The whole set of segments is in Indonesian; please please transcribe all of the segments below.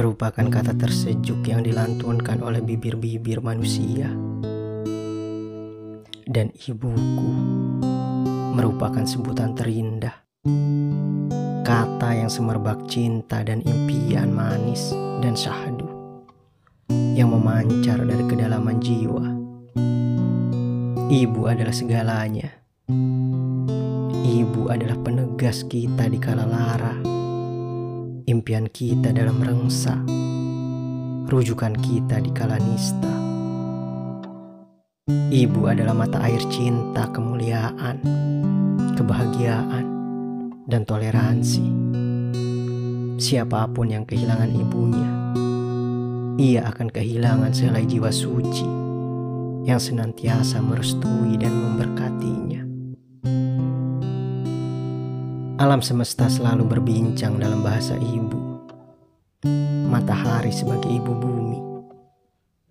merupakan kata tersejuk yang dilantunkan oleh bibir-bibir manusia. Dan ibuku merupakan sebutan terindah. Kata yang semerbak cinta dan impian manis dan syahdu yang memancar dari kedalaman jiwa. Ibu adalah segalanya. Ibu adalah penegas kita di kala lara. Impian kita dalam rengsa. Rujukan kita di kala nista. Ibu adalah mata air cinta, kemuliaan, kebahagiaan, dan toleransi. Siapa pun yang kehilangan ibunya, ia akan kehilangan selai jiwa suci yang senantiasa merestui dan memberkatinya. Alam semesta selalu berbincang dalam bahasa ibu. Matahari sebagai ibu bumi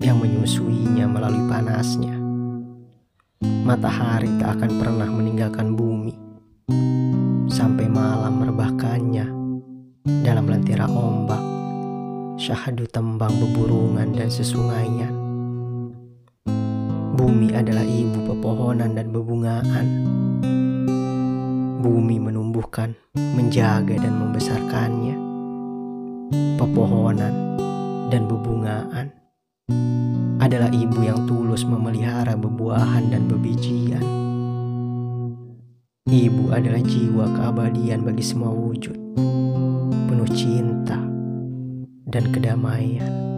yang menyusuinya melalui panasnya. Matahari tak akan pernah meninggalkan bumi sampai malam merebahkannya dalam lentera ombak syahadu tembang beburungan dan sesungaian. Bumi adalah ibu pepohonan dan bebungaan. Bumi menumbuhkan, menjaga dan membesarkannya. Pepohonan dan bebungaan adalah ibu yang tulus memelihara bebuahan dan bebijian. Ibu adalah jiwa keabadian bagi semua wujud, penuh cinta dan kedamaian.